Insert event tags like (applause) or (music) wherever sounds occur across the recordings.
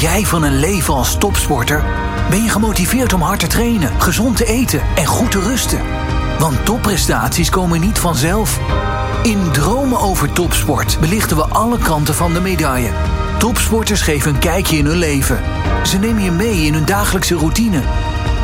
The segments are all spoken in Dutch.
jij van een leven als topsporter? Ben je gemotiveerd om hard te trainen, gezond te eten en goed te rusten? Want topprestaties komen niet vanzelf. In Dromen over Topsport belichten we alle kanten van de medaille. Topsporters geven een kijkje in hun leven. Ze nemen je mee in hun dagelijkse routine.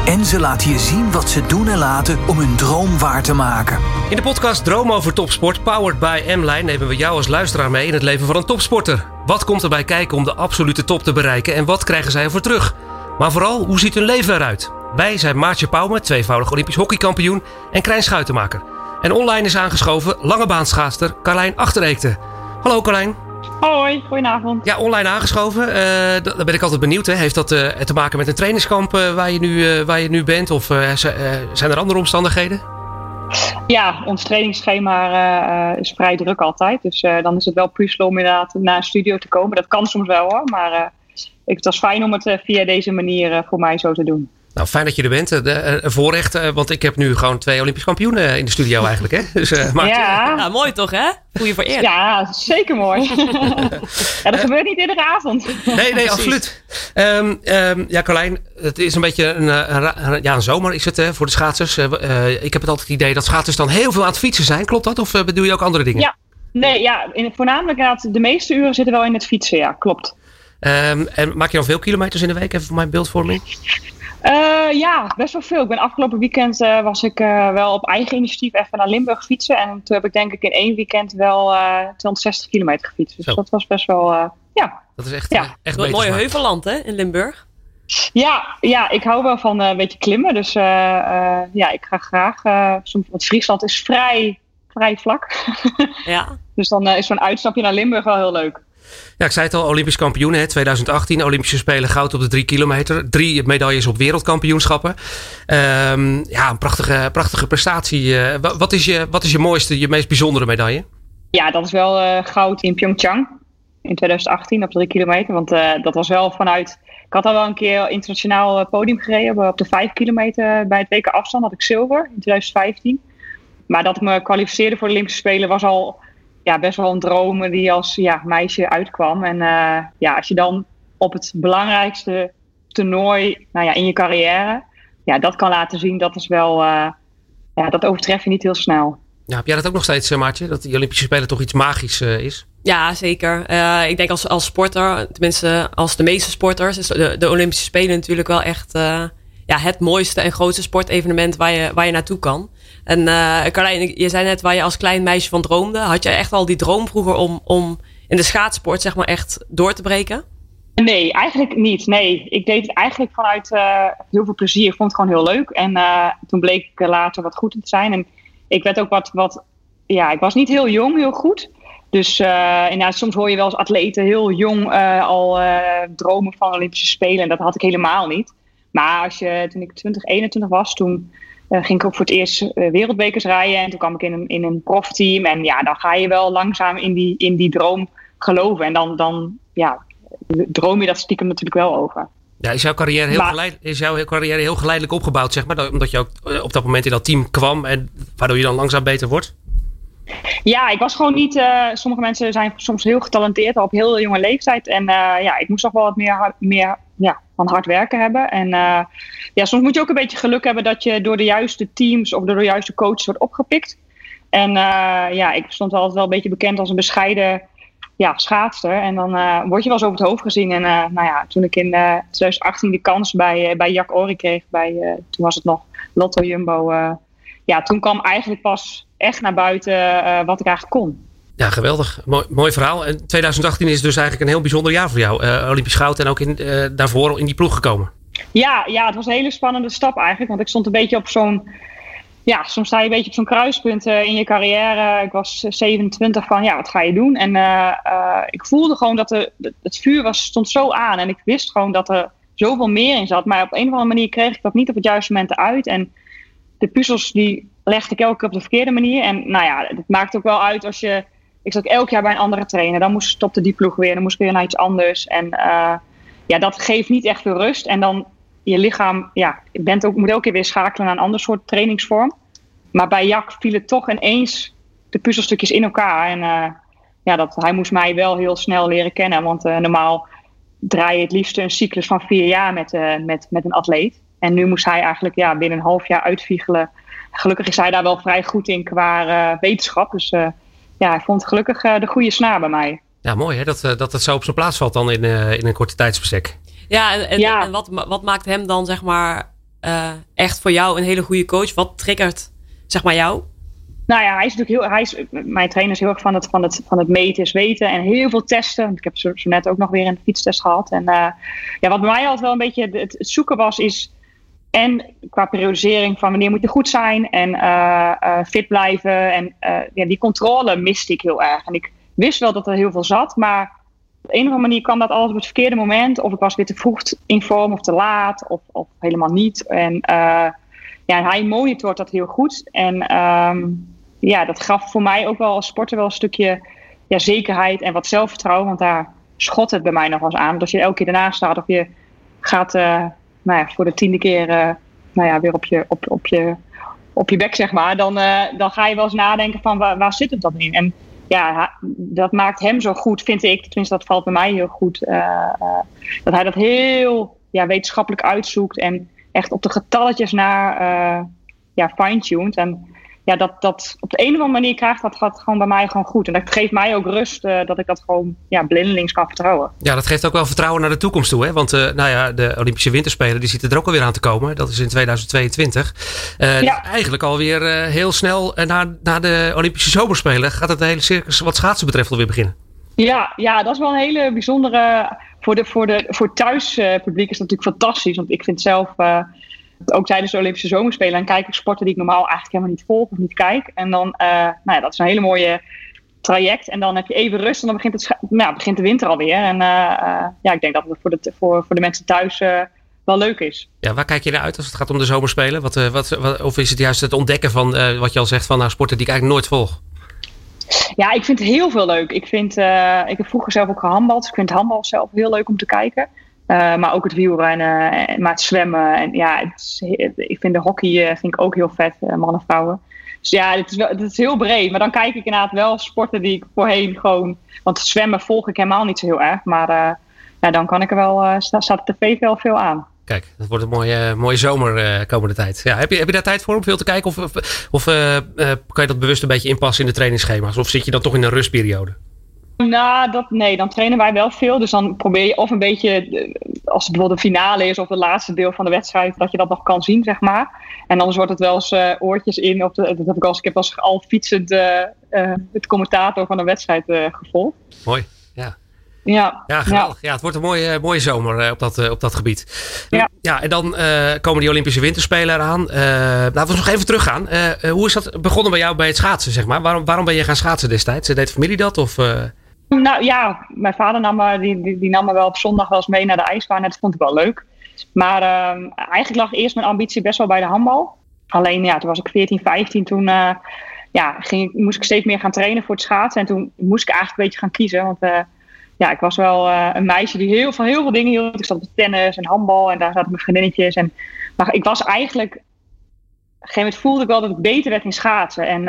En ze laten je zien wat ze doen en laten om hun droom waar te maken. In de podcast Droom over Topsport, powered by M-Line, nemen we jou als luisteraar mee in het leven van een topsporter. Wat komt erbij kijken om de absolute top te bereiken en wat krijgen zij ervoor terug? Maar vooral, hoe ziet hun leven eruit? Wij zijn Maartje Pauwme, tweevoudig Olympisch hockeykampioen en Krijn Schuitenmaker. En online is aangeschoven lange baanschaatster Carlijn Achtereekte. Hallo Carlijn. Hoi, goedenavond. Ja, online aangeschoven. Uh, daar ben ik altijd benieuwd. Hè. Heeft dat uh, te maken met een trainingskamp uh, waar, je nu, waar je nu bent? Of zijn er andere omstandigheden? Ja, ons trainingsschema is vrij druk altijd. Dus dan is het wel puzzelen om inderdaad naar een studio te komen. Dat kan soms wel hoor. Maar het was fijn om het via deze manier voor mij zo te doen. Nou, fijn dat je er bent. De, uh, voorrecht, uh, want ik heb nu gewoon twee Olympisch kampioenen in de studio (laughs) eigenlijk. Hè? Dus, uh, maar... ja. ja. mooi toch hè? Voel je voor eer. Ja, zeker mooi. (laughs) ja, dat gebeurt niet iedere avond. Nee, nee, (laughs) absoluut. Um, um, ja, Carlijn, het is een beetje een, een, ja, een zomer is het voor de schaatsers. ik heb het altijd het idee dat schaatsers dan heel veel aan het fietsen zijn. Klopt dat? Of bedoel je ook andere dingen? Ja, nee, ja, in, voornamelijk de meeste uren zitten wel in het fietsen, ja, klopt. Um, en maak je al veel kilometers in de week, even voor mijn beeldvorming? Uh, ja, best wel veel. Ik ben afgelopen weekend uh, was ik uh, wel op eigen initiatief even naar Limburg fietsen. En toen heb ik denk ik in één weekend wel 260 kilometer gefietst. Dus Zo. dat was best wel, ja. Dat is echt, ja. echt een mooie heuvelland hè, in Limburg. Ja, ja, ik hou wel van een beetje klimmen. Dus ja, ik ga graag. soms, want Friesland is vrij, vrij vlak. (laughs) ja. dus dan is zo'n uitstapje naar Limburg wel heel leuk. Ja, ik zei het al, Olympisch kampioen hè, 2018. Olympische Spelen goud op de drie kilometer. Drie medailles op wereldkampioenschappen. Um, ja, een prachtige, prachtige prestatie. Uh, wat, is je, wat is je mooiste, je meest bijzondere medaille? Ja, dat is wel uh, goud in Pyeongchang in 2018 op drie kilometer. Want uh, dat was wel vanuit... Ik had al wel een keer internationaal podium gereden op de vijf kilometer bij het WK afstand. Had ik zilver in 2015. Maar dat ik me kwalificeerde voor de Olympische Spelen was al ja, best wel een droom die als ja, meisje uitkwam. En uh, ja, als je dan op het belangrijkste toernooi nou ja, in je carrière, ja, dat kan laten zien, dat is wel, uh, ja, dat overtref je niet heel snel. Ja, heb jij dat ook nog steeds, eh, Maartje? Dat die Olympische Spelen toch iets magisch uh, is? Ja, zeker. Uh, ik denk als, als sporter, tenminste als de meeste sporters, is de, de Olympische Spelen natuurlijk wel echt ja, het mooiste en grootste sportevenement waar je, waar je naartoe kan. En uh, Carlijn, je zei net waar je als klein meisje van droomde. Had je echt al die droom vroeger om, om in de schaatsport zeg maar echt door te breken? Nee, eigenlijk niet. Nee, ik deed het eigenlijk vanuit uh, heel veel plezier. Ik vond het gewoon heel leuk. En uh, toen bleek ik later wat goed te zijn. En ik werd ook wat, wat ja, ik was niet heel jong, heel goed. Dus uh, soms hoor je wel als atleten heel jong al dromen van Olympische Spelen. En dat had ik helemaal niet. Maar als je, toen ik 20, 21 was, toen uh, ging ik ook voor het eerst uh, wereldbekers rijden. En toen kwam ik in een, in een profteam. En ja, dan ga je wel langzaam in die, in die droom geloven. En dan, dan ja, droom je dat stiekem natuurlijk wel over. Ja, is jouw carrière heel, geleid, is jouw carrière heel geleidelijk opgebouwd, zeg maar? Omdat je ook eh, op dat moment in dat team kwam en waardoor je dan langzaam beter wordt? Ja, ik was gewoon niet. Uh, sommige mensen zijn soms heel getalenteerd op heel jonge leeftijd. En ja, ik moest toch wel wat meer, meer ja, van hard werken hebben. En uh, ja, soms moet je ook een beetje geluk hebben dat je door de juiste teams of door de juiste coaches wordt opgepikt. En ja, ik stond altijd wel een beetje bekend als een bescheiden ja, schaatster. En dan word je wel eens over het hoofd gezien. En nou ja, toen ik in 2018 de kans bij, bij Jack Ori kreeg, bij, toen was het nog Lotto Jumbo. ja, toen kwam eigenlijk pas echt naar buiten wat ik eigenlijk kon. Ja, geweldig. Mooi, mooi verhaal. En 2018 is dus eigenlijk een heel bijzonder jaar voor jou. Uh, Olympisch goud en ook in, uh, daarvoor in die ploeg gekomen. Ja, ja, het was een hele spannende stap eigenlijk. Want ik stond een beetje op zo'n... Ja, soms sta je een beetje op zo'n kruispunt in je carrière. Ik was 27 van, ja, wat ga je doen? En ik voelde gewoon dat de, het vuur was, stond zo aan. En ik wist gewoon dat er zoveel meer in zat. Maar op een of andere manier kreeg ik dat niet op het juiste moment uit. En de puzzels die legde ik elke keer op de verkeerde manier. En nou ja, het maakt ook wel uit als je. Ik zat elk jaar bij een andere trainer. Dan moest stopte die ploeg weer. Dan moest ik weer naar iets anders. En uh, ja, dat geeft niet echt veel rust. En dan je lichaam, ja, je bent ook, moet elke keer weer schakelen naar een ander soort trainingsvorm. Maar bij Jack vielen toch ineens de puzzelstukjes in elkaar. En uh, ja, dat, hij moest mij wel heel snel leren kennen. Want uh, normaal draai je het liefst een cyclus van vier jaar met, met, met een atleet. En nu moest hij eigenlijk ja, binnen een half jaar uitviegelen. Gelukkig is hij daar wel vrij goed in qua wetenschap. Dus ja, hij vond gelukkig de goede snaar bij mij. Ja, mooi hè, dat, dat het zo op zijn plaats valt dan in, in een korte tijdsbestek. Ja, en, en, ja. en wat, wat maakt hem dan zeg maar echt voor jou een hele goede coach? Wat triggert zeg maar jou? Nou ja, hij is natuurlijk heel. Hij is, mijn trainer is heel erg van het, van het, van het meten is weten. En heel veel testen. Ik heb zo, zo net ook nog weer een fietstest gehad. En uh, ja, wat bij mij altijd wel een beetje het, het, zoeken was, is. En qua periodisering van wanneer moet je goed zijn en uh, uh, fit blijven. En ja, die controle miste ik heel erg. En ik wist wel dat er heel veel zat, maar op een of andere manier kwam dat alles op het verkeerde moment. Of ik was weer te vroeg in vorm of te laat, of, of helemaal niet. En ja, hij monitort dat heel goed. En um, ja, dat gaf voor mij ook wel als sporter wel een stukje ja, zekerheid en wat zelfvertrouwen. Want daar schot het bij mij nog wel eens aan. Dat als je elke keer ernaast staat of je gaat nou ja, voor de tiende keer uh, nou ja, weer op je, op, op, je, op je bek, zeg maar. Dan, uh, dan ga je wel eens nadenken van waar, waar zit het dan in? En ja, dat maakt hem zo goed, vind ik. Tenminste, dat valt bij mij heel goed. dat hij dat heel ja, wetenschappelijk uitzoekt en echt op de getalletjes naar ja, fine-tuned. En ja, dat, dat op de een of andere manier krijgt dat gaat gewoon bij mij gewoon goed. En dat geeft mij ook rust uh, dat ik dat gewoon ja, blindelings kan vertrouwen. Ja, dat geeft ook wel vertrouwen naar de toekomst toe. Hè? Want uh, nou ja, de Olympische Winterspelen die zitten er ook alweer aan te komen. Dat is in 2022. Uh, ja. Eigenlijk alweer heel snel na, na de Olympische Zomerspelen gaat het hele circus wat schaatsen betreft alweer beginnen. Ja, ja, dat is wel een hele bijzondere. Voor, de, voor, de, voor thuispubliek is dat natuurlijk fantastisch. Want ik vind zelf ook tijdens de Olympische Zomerspelen. En kijk ik sporten die ik normaal eigenlijk helemaal niet volg of niet kijk. En dan, uh, nou ja, dat is een hele mooie traject. En dan heb je even rust en dan begint, het, nou, begint de winter alweer. En uh, uh, ja, ik denk dat het voor de, voor, voor de mensen thuis wel leuk is. Ja, waar kijk je naar uit als het gaat om de zomerspelen? Wat, wat, wat, of is het juist het ontdekken van wat je al zegt van nou, sporten die ik eigenlijk nooit volg? Ja, ik vind het heel veel leuk. Ik, vind, ik heb vroeger zelf ook gehandbald. Dus ik vind handbal zelf heel leuk om te kijken. Uh, maar ook het wielrennen, en, maar het zwemmen. En ja, het ik vind de hockey uh, vind ik ook heel vet, uh, mannen vrouwen. Dus ja, het is, wel, het is heel breed. Maar dan kijk ik inderdaad wel sporten die ik voorheen gewoon... Want zwemmen volg ik helemaal niet zo heel erg. Maar ja, dan kan ik er wel... staat de tv wel veel aan. Kijk, dat wordt een mooie, mooie zomer komende tijd. Ja, heb, je, heb je daar tijd voor om veel te kijken? Of, of, of kan je dat bewust een beetje inpassen in de trainingsschema's? Of zit je dan toch in een rustperiode? Nou, dat, nee, dan trainen wij wel veel. Dus dan probeer je of een beetje, eh, als het bijvoorbeeld een finale is of het laatste deel van de wedstrijd, dat je dat nog kan zien, zeg maar. En anders wordt het wel eens uh, oortjes in. Of de, dat heb ik, als, ik heb als al fietsend uh, uh, het commentator van een wedstrijd gevolgd. Mooi, ja. Ja, ja, geweldig. Ja. het wordt een mooie, mooie zomer op, dat, op dat gebied. Ja. ja en dan komen die Olympische Winterspelen eraan. laten we nog even teruggaan. hoe is dat begonnen bij jou bij het schaatsen, zeg maar? Waarom, waarom ben je gaan schaatsen destijds? Deed familie dat? Of, nou ja, mijn vader nam me, die, die, die, nam me wel op zondag wel eens mee naar de ijsbaan. Dat vond ik wel leuk. Maar uh, eigenlijk lag eerst mijn ambitie best wel bij de handbal. Alleen ja, toen was ik 14, 15. Toen uh, ja, ging, moest ik steeds meer gaan trainen voor het schaatsen. En toen moest ik eigenlijk een beetje gaan kiezen. Want uh, ja, ik was wel een meisje die heel, van heel veel dingen hield. Ik zat op tennis en handbal en daar zaten mijn vriendinnetjes. En, maar ik was eigenlijk... Op een voelde ik wel dat ik beter werd in schaatsen. En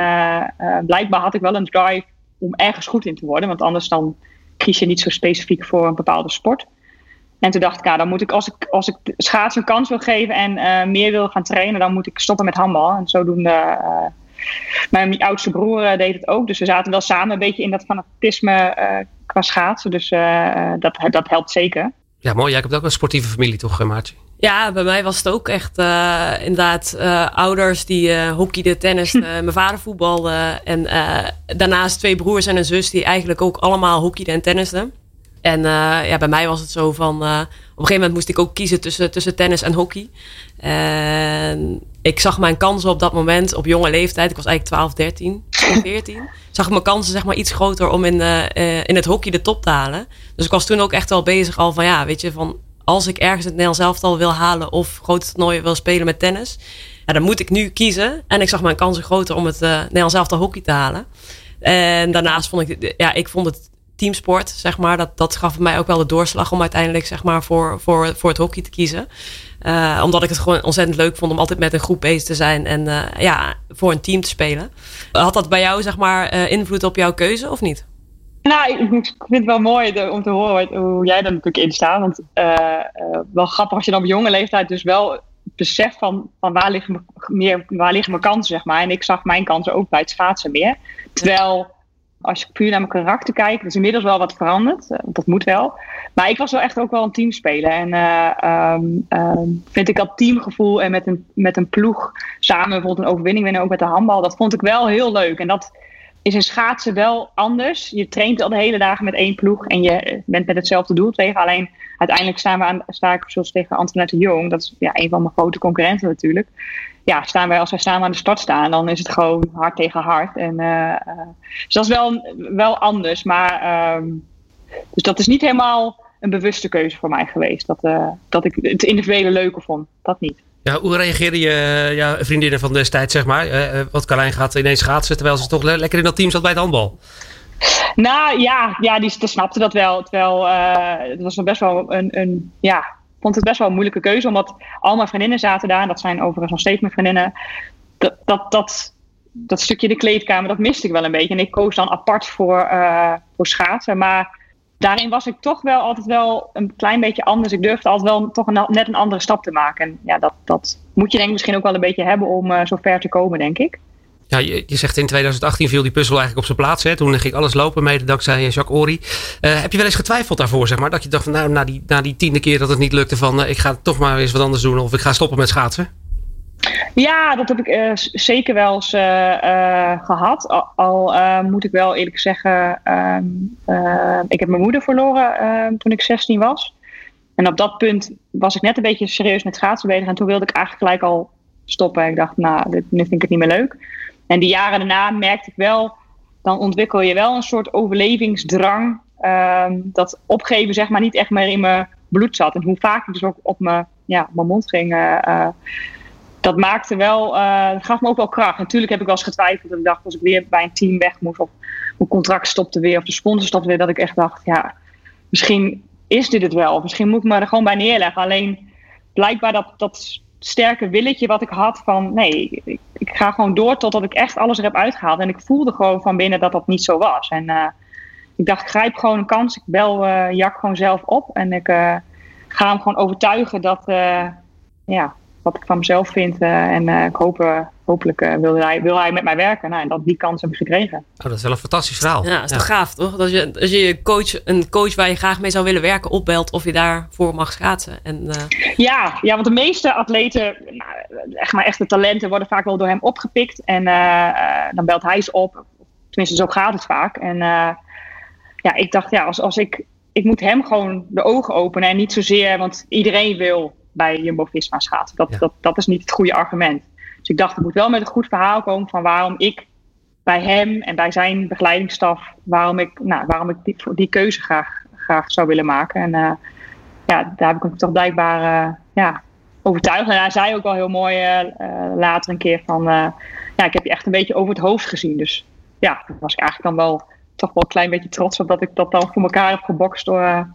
blijkbaar had ik wel een drive om ergens goed in te worden. Want anders dan kies je niet zo specifiek voor een bepaalde sport. En toen dacht ik, ja, dan moet ik als ik, als ik schaatsen een kans wil geven en uh, meer wil gaan trainen, dan moet ik stoppen met handbal. En zodoende, uh, mijn oudste broer uh, deed het ook. Dus we zaten wel samen een beetje in dat fanatisme qua schaatsen. Dus dat, dat helpt zeker. Ja, mooi. Jij hebt ook een sportieve familie, toch, Maartje? Ja, bij mij was het ook echt uh, inderdaad uh, ouders die uh, hockeyden, tennis. (laughs) mijn vader voetbalde. En daarnaast twee broers en een zus die eigenlijk ook allemaal hockeyden en tennisten. En ja, bij mij was het zo van... op een gegeven moment moest ik ook kiezen tussen, tussen tennis en hockey. En ik zag mijn kansen op dat moment op jonge leeftijd. Ik was eigenlijk 12, 13, 14. zag ik mijn kansen zeg maar iets groter om in, in het hockey de top te halen. Dus ik was toen ook echt wel bezig al van... Ja, weet je, van als ik ergens het Nederlands elftal wil halen of grote toernooien wil spelen met tennis, ja, dan moet ik nu kiezen. En ik zag mijn kansen groter om het uh, Nederlands elftal hockey te halen. En daarnaast vond ik, ja, ik vond het teamsport, zeg maar, dat, dat gaf mij ook wel de doorslag om uiteindelijk, zeg maar, voor, voor, voor het hockey te kiezen. Uh, omdat ik het gewoon ontzettend leuk vond om altijd met een groep bezig te zijn en uh, ja, voor een team te spelen. Had dat bij jou, zeg maar, invloed op jouw keuze of niet? Nou, ik vind het wel mooi om te horen hoe jij er natuurlijk in staat. Want wel grappig als je dan op jonge leeftijd dus wel beseft van, van waar, liggen meer, waar liggen mijn kansen, zeg maar. En ik zag mijn kansen ook bij het schaatsen meer. Terwijl, als je puur naar mijn karakter kijkt, is inmiddels wel wat veranderd. Uh, dat moet wel. Maar ik was wel echt ook wel een teamspeler. En uh, vind ik dat teamgevoel en met een, met een ploeg samen bijvoorbeeld een overwinning winnen, ook met de handbal, dat vond ik wel heel leuk. En dat is in schaatsen wel anders. Je traint al de hele dagen met één ploeg en je bent met hetzelfde doel tegen. Alleen uiteindelijk staan we aan, sta ik zoals tegen Antoinette Jong. Dat is ja, een van mijn grote concurrenten natuurlijk. Ja, staan wij, als wij samen aan de start staan, dan is het gewoon hard tegen hard. En, uh, dus dat is wel, wel anders. Maar um, dus dat is niet helemaal een bewuste keuze voor mij geweest. Dat, uh, dat ik het individuele leuker vond. Dat niet. Ja, hoe reageerde je ja, vriendinnen van destijds, zeg maar? Uh, wat Carlijn gaat ineens schaatsen, terwijl ze toch lekker in dat team zat bij het handbal. Nou ja, ja die, die snapte dat wel. Terwijl het was best wel een, een, ja, vond het best wel een moeilijke keuze. Omdat al mijn vriendinnen zaten daar. En dat zijn overigens nog steeds mijn vriendinnen. Dat, dat, dat, dat stukje de kleedkamer, dat miste ik wel een beetje. En ik koos dan apart voor, uh, voor schaatsen. Maar daarin was ik toch wel altijd wel een klein beetje anders. Ik durfde altijd wel toch een, net een andere stap te maken. En ja, dat, dat moet je denk ik misschien ook wel een beetje hebben om uh, zo ver te komen, denk ik. Ja, je, zegt in 2018 viel die puzzel eigenlijk op zijn plaats. Hè? Toen ging alles lopen, mede dankzij Jacques Ori. Uh, heb je wel eens getwijfeld daarvoor, zeg maar? Dat je dacht van nou, na die, na die tiende keer dat het niet lukte van uh, ik ga toch maar eens wat anders doen of ik ga stoppen met schaatsen? Ja, dat heb ik zeker wel eens gehad. Al, moet ik wel eerlijk zeggen, uh, ik heb mijn moeder verloren ehm, toen ik 16 was. En op dat punt was ik net een beetje serieus met schaatsen bezig. En toen wilde ik eigenlijk gelijk al stoppen. Ik dacht, nou, dit, nu vind ik het niet meer leuk. En die jaren daarna merkte ik wel, dan ontwikkel je wel een soort overlevingsdrang. Ehm, dat opgeven zeg maar niet echt meer in mijn bloed zat. En hoe vaak ik dus ook op mijn, ja, mijn mond ging dat maakte wel, uh, dat gaf me ook wel kracht. Natuurlijk heb ik wel eens getwijfeld. Ik dacht, als ik weer bij een team weg moest, of mijn contract stopte weer, of de sponsor stopte weer, dat ik echt dacht, ja, misschien is dit het wel. Misschien moet ik me er gewoon bij neerleggen. Alleen blijkbaar dat, dat sterke willetje wat ik had van, nee, ik, ik ga gewoon door totdat ik echt alles er heb uitgehaald. En ik voelde gewoon van binnen dat dat niet zo was. En uh, ik dacht, ik grijp gewoon een kans. Ik bel uh, Jack gewoon zelf op en ik ga hem gewoon overtuigen dat, ja, wat ik van mezelf vind. Uh, en uh, ik hoop, uh, hopelijk wil, hij, wil hij met mij werken. Nou, en dat, die kans heb ik gekregen. Oh, dat is wel een fantastisch verhaal. Ja, dat is ja. toch gaaf, toch? Als je, als je coach, een coach waar je graag mee zou willen werken opbelt of je daarvoor mag schaatsen. En, ja, ja, want de meeste atleten, nou, echt maar echte talenten, worden vaak wel door hem opgepikt. En dan belt hij ze op. Tenminste, zo gaat het vaak. En ja, ik dacht, ja, als, als ik, ik moet hem gewoon de ogen openen. En niet zozeer, want iedereen wil bij Jumbo-Visma schaatsen. Dat, dat, dat is niet het goede argument. Dus ik dacht, het moet wel met een goed verhaal komen van waarom ik bij hem en bij zijn begeleidingsstaf, waarom ik, nou, waarom ik die, die keuze graag, graag zou willen maken. En uh, ja, daar heb ik hem toch blijkbaar uh, ja, overtuigd. En hij zei ook wel heel mooi uh, later een keer van, ja, ik heb je echt een beetje over het hoofd gezien. Dus ja, daar was ik eigenlijk dan wel toch wel een klein beetje trots op dat ik dat dan voor elkaar heb gebokst door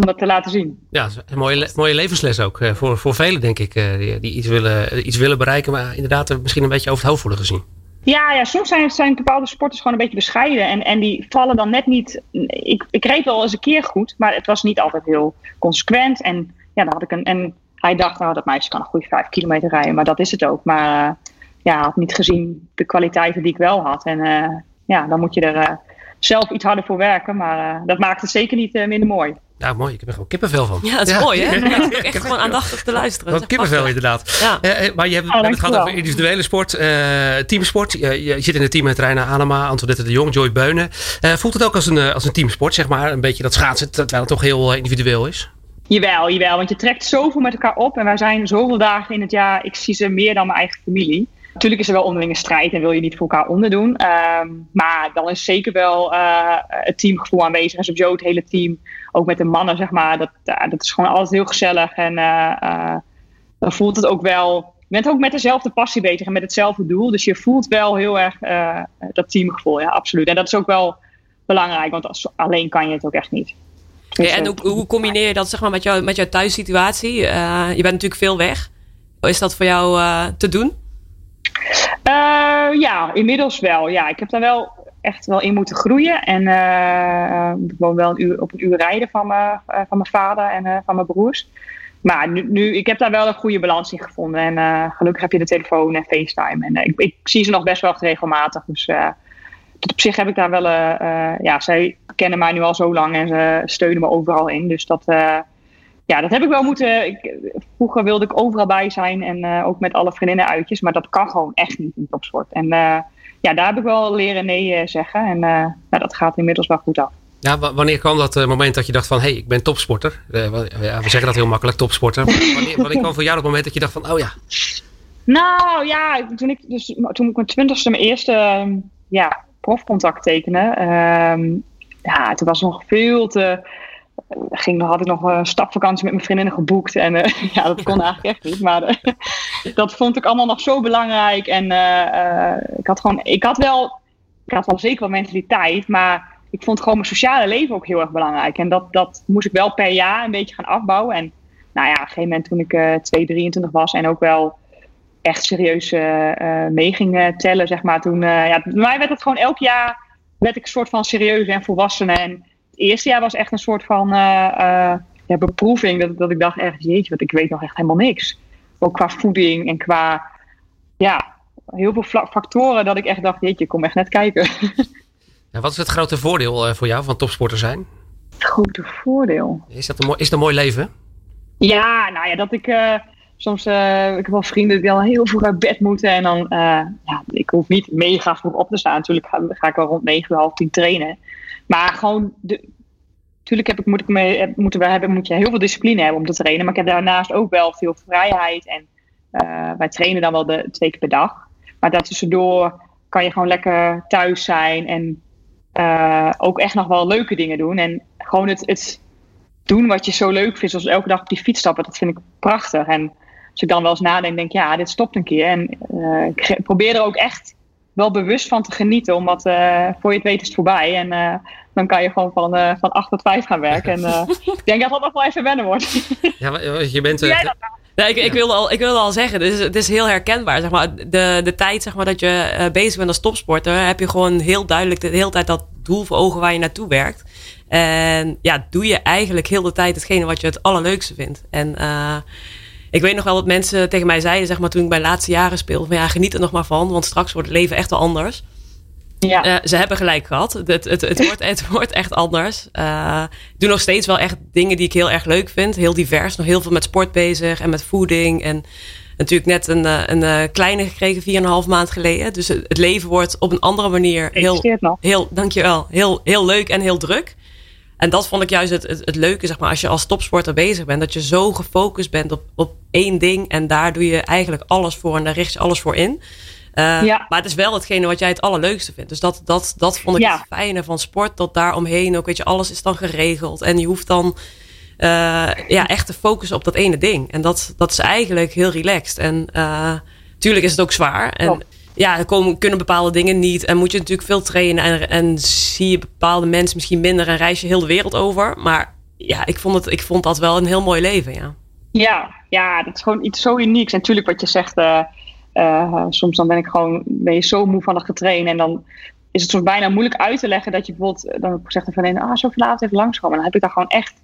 om dat te laten zien. Ja, een mooie, mooie levensles ook uh, voor, voor velen, denk ik, uh, die, die, iets, willen, iets willen bereiken, maar inderdaad misschien een beetje over het hoofd worden gezien. Ja, ja soms zijn, zijn bepaalde sporters gewoon een beetje bescheiden en, en die vallen dan net niet. Ik, ik reed wel eens een keer goed, maar het was niet altijd heel consequent. En ja, dan had ik een. En hij dacht, nou, dat meisje kan een goede vijf kilometer rijden, maar dat is het ook. Maar uh, ja, had niet gezien de kwaliteiten die ik wel had. En ja, dan moet je er zelf iets harder voor werken, maar dat maakt het zeker niet minder mooi. Ja, mooi. Ik heb er gewoon kippenvel van. Ja, dat is mooi, hè? (laughs) Ja, echt gewoon aandachtig te luisteren. Gewoon kippenvel, inderdaad. Ja. Uh, maar je hebt oh, het gaat over individuele sport, uh, teamsport. Je, je, zit in het team met Reina Anema, Antoinette de Jong, Joy Beunen. Uh, voelt het ook als een, als een teamsport, zeg maar? Een beetje dat schaatsen, terwijl het toch heel individueel is? Jawel, jawel. Want je trekt zoveel met elkaar op. En wij zijn zoveel dagen in het jaar. Ik zie ze meer dan mijn eigen familie. Natuurlijk is er wel onderlinge strijd en wil je niet voor elkaar onderdoen. Um, maar dan is zeker wel uh, het teamgevoel aanwezig. En sowieso het hele team, ook met de mannen, zeg maar. Dat, uh, dat is gewoon altijd heel gezellig. En uh, dan voelt het ook wel. Je bent ook met dezelfde passie bezig en met hetzelfde doel. Dus je voelt wel heel erg dat teamgevoel, ja, absoluut. En dat is ook wel belangrijk, want als, alleen kan je het ook echt niet. Dus, en hoe, hoe, combineer je dat zeg maar, met, jou, met jouw thuissituatie? je bent natuurlijk veel weg. Is dat voor jou te doen? Uh, ja, inmiddels wel. Ja, ik heb daar wel echt wel in moeten groeien. En ik woon wel een uur, op een uur rijden van, me, van mijn vader en van mijn broers. Maar nu, nu, ik heb daar wel een goede balans in gevonden. En gelukkig heb je de telefoon en FaceTime. En ik, ik, zie ze nog best wel regelmatig. Dus op zich heb ik daar wel. ja, zij kennen mij nu al zo lang en ze steunen me overal in. Dus dat ja, dat heb ik wel moeten. Ik, vroeger wilde ik overal bij zijn en uh, ook met alle vriendinnen uitjes, maar dat kan gewoon echt niet in topsport. En uh, ja, daar heb ik wel leren nee eh, zeggen en nou, dat gaat inmiddels wel goed af. Ja, wanneer kwam dat moment dat je dacht van, hé, hey, ik ben topsporter? Ja, we zeggen dat heel makkelijk, topsporter. wanneer, wanneer (laughs) kwam voor jou dat moment dat je dacht van, oh ja? Nou ja, toen ik, dus, toen ik mijn twintigste mijn eerste ehm, ja, profcontact tekende, uh, ja, toen was nog veel te ging, had ik nog een stapvakantie met mijn vriendinnen geboekt. En uh, (laughs) ja, dat kon eigenlijk echt niet. Maar uh, (laughs) dat vond ik allemaal nog zo belangrijk. En uh, ik had gewoon, ik had wel, ik had wel zeker wel mentaliteit, maar ik vond gewoon mijn sociale leven ook heel erg belangrijk. En dat, dat moest ik wel per jaar een beetje gaan afbouwen. En nou ja, op een gegeven moment toen ik 2, 23 was en ook wel echt serieus mee ging tellen, zeg maar. Toen, ja, bij mij werd het gewoon elk jaar, werd ik een soort van serieus en volwassen en eerste jaar was echt een soort van uh, ja, beproeving. Dat, dat ik dacht echt, jeetje, want ik weet nog echt helemaal niks. Ook qua voeding en qua, ja, heel veel factoren dat ik echt dacht, jeetje, kom echt net kijken. (laughs) Wat is het grote voordeel uh, voor jou van topsporter zijn? Het grote voordeel? Is dat een mooi, is dat een mooi leven? Ja, nou ja, dat ik soms, uh, ik heb wel vrienden die al heel vroeg uit bed moeten. En dan, uh, ja, ik hoef niet mega vroeg op te staan. Natuurlijk ga, ga ik wel rond 9 half 10 trainen. Maar gewoon, natuurlijk heb ik, moet ik me, moeten we hebben, moet je heel veel discipline hebben om te trainen. Maar ik heb daarnaast ook wel veel vrijheid. En uh, wij trainen dan wel de, twee keer per dag. Maar daartussendoor kan je gewoon lekker thuis zijn. En uh, ook echt nog wel leuke dingen doen. En gewoon het, het doen wat je zo leuk vindt. Zoals elke dag op die fiets stappen. Dat vind ik prachtig. En als ik dan wel eens nadenk, denk ja, dit stopt een keer. En uh, ik probeer er ook echt wel bewust van te genieten. Omdat uh, voor je het weet is het voorbij. En uh, dan kan je gewoon van, uh, van 8 tot 5 gaan werken. En (laughs) ik denk dat dat nog wel even wennen wordt. ja, je bent... Ja, ik, ik, wilde al, ik wilde al zeggen, het is, het is heel herkenbaar. Zeg maar. de, de tijd zeg maar, dat je bezig bent als topsporter, heb je gewoon heel duidelijk de hele tijd dat doel voor ogen waar je naartoe werkt. En ja, doe je eigenlijk heel de tijd hetgene wat je het allerleukste vindt. En ik weet nog wel dat mensen tegen mij zeiden, zeg maar, toen ik mijn laatste jaren speelde, van ja, geniet er nog maar van, want straks wordt het leven echt wel anders. Ja. Uh, ze hebben gelijk gehad. Het, het, het, het, (laughs) wordt, het wordt echt anders. Uh, ik doe nog steeds wel echt dingen die ik heel erg leuk vind. Heel divers. Nog heel veel met sport bezig en met voeding. En natuurlijk net een, eh, een kleine gekregen, 4,5 maand geleden. Dus het leven wordt op een andere manier heel, heel, dankjewel, heel, heel leuk en heel druk. En dat vond ik juist het, het, het, leuke, zeg maar, als je als topsporter bezig bent. Dat je zo gefocust bent op, op één ding. En daar doe je eigenlijk alles voor en daar richt je alles voor in. Uh, ja. Maar het is wel hetgene wat jij het allerleukste vindt. Dus dat, dat, dat vond ik het fijne van sport. Dat daar omheen ook, weet je, alles is dan geregeld. En je hoeft dan uh, ja, echt te focussen op dat ene ding. En dat, dat is eigenlijk heel relaxed. En uh, tuurlijk is het ook zwaar. En, ja, komen, kunnen bepaalde dingen niet. En moet je natuurlijk veel trainen. En, en zie je bepaalde mensen misschien minder. En reis je heel de wereld over. Maar ja, ik vond, het, ik vond dat wel een heel mooi leven, ja. Ja, ja dat is gewoon iets zo unieks. En natuurlijk wat je zegt... Uh, uh, soms dan ben ik gewoon... Ben je zo moe van het getrainen. En dan is het soms bijna moeilijk uit te leggen... Dat je bijvoorbeeld... Dan zegt een... Ah, zo laat even langskomen. En dan heb ik daar gewoon echt